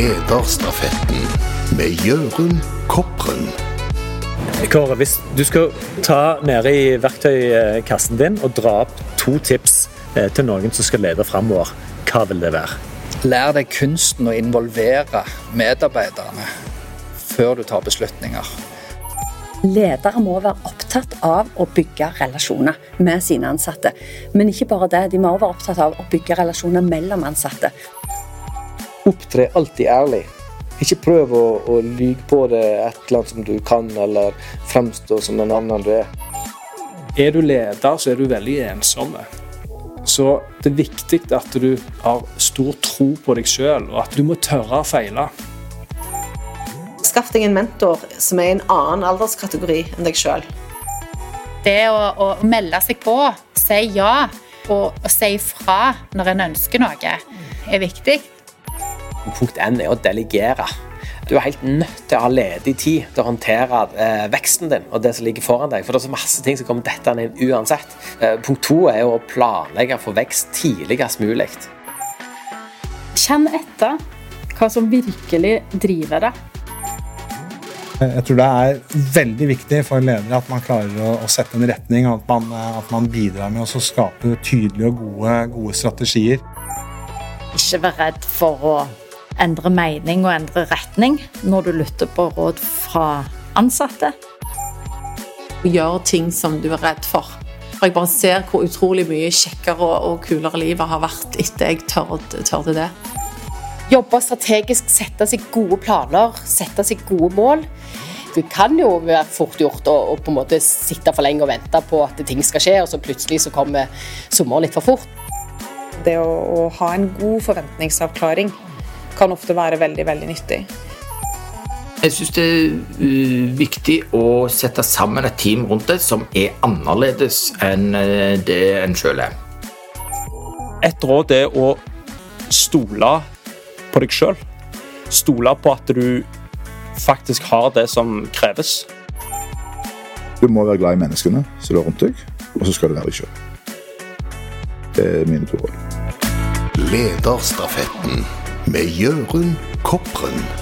Lederstafetten med Jørund Kopren. Kåre, hvis du skal ta nede i verktøykassen din og dra opp to tips eh, til noen som skal lede framover, hva vil det være? Lær deg kunsten å involvere medarbeiderne før du tar beslutninger. Ledere må være opptatt av å bygge relasjoner med sine ansatte. Men ikke bare det, de må også være opptatt av å bygge relasjoner mellom ansatte. Opptre alltid ærlig. Ikke prøv å, å lyge på det et eller annet som du kan, eller fremstå som den annen du er. Er du leder, så er du veldig ensom. Så det er viktig at du har stor tro på deg sjøl, og at du må tørre å feile. Skaff deg en mentor som er i en annen alderskategori enn deg sjøl. Det å, å, melde seg på, si ja og, og si fra når en ønsker noe, er viktig. Punkt N er å delegere. Du er helt nødt til å ha ledig tid til å håndtere eh, veksten din og det som ligger foran deg. For det er så masse ting som kommer dettende inn uansett. Eh, punkt to er å planlegge for vekst tidligst mulig. Kjenn etter hva som virkelig driver deg. Jeg tror det er veldig viktig for ledere at man klarer å, å sette en retning, og at man, at man bidrar med å skape tydelige og gode, gode strategier. Ikke vær redd for å endre mening og endre retning når du lytter på råd fra ansatte. Gjør ting som du er redd for. For Jeg bare ser hvor utrolig mye kjekkere og kulere livet har vært etter jeg tørde, tørde det. Jobbe strategisk, sette seg gode planer, sette seg gode mål. Det kan jo være fort gjort å, å på en måte sitte for lenge og vente på at ting skal skje, og så plutselig så kommer sommeren litt for fort. Det å, å ha en god forventningsavklaring kan ofte være veldig, veldig nyttig. Jeg syns det er uh, viktig å sette sammen et team rundt det som er annerledes enn det en sjøl er. Et råd er å stole på deg sjøl. Stole på at du faktisk har det som kreves. Du må være glad i menneskene som er rundt deg, og så skal du være deg sjøl. Det er mine to råd. Lederstafetten med Jørund Kopren.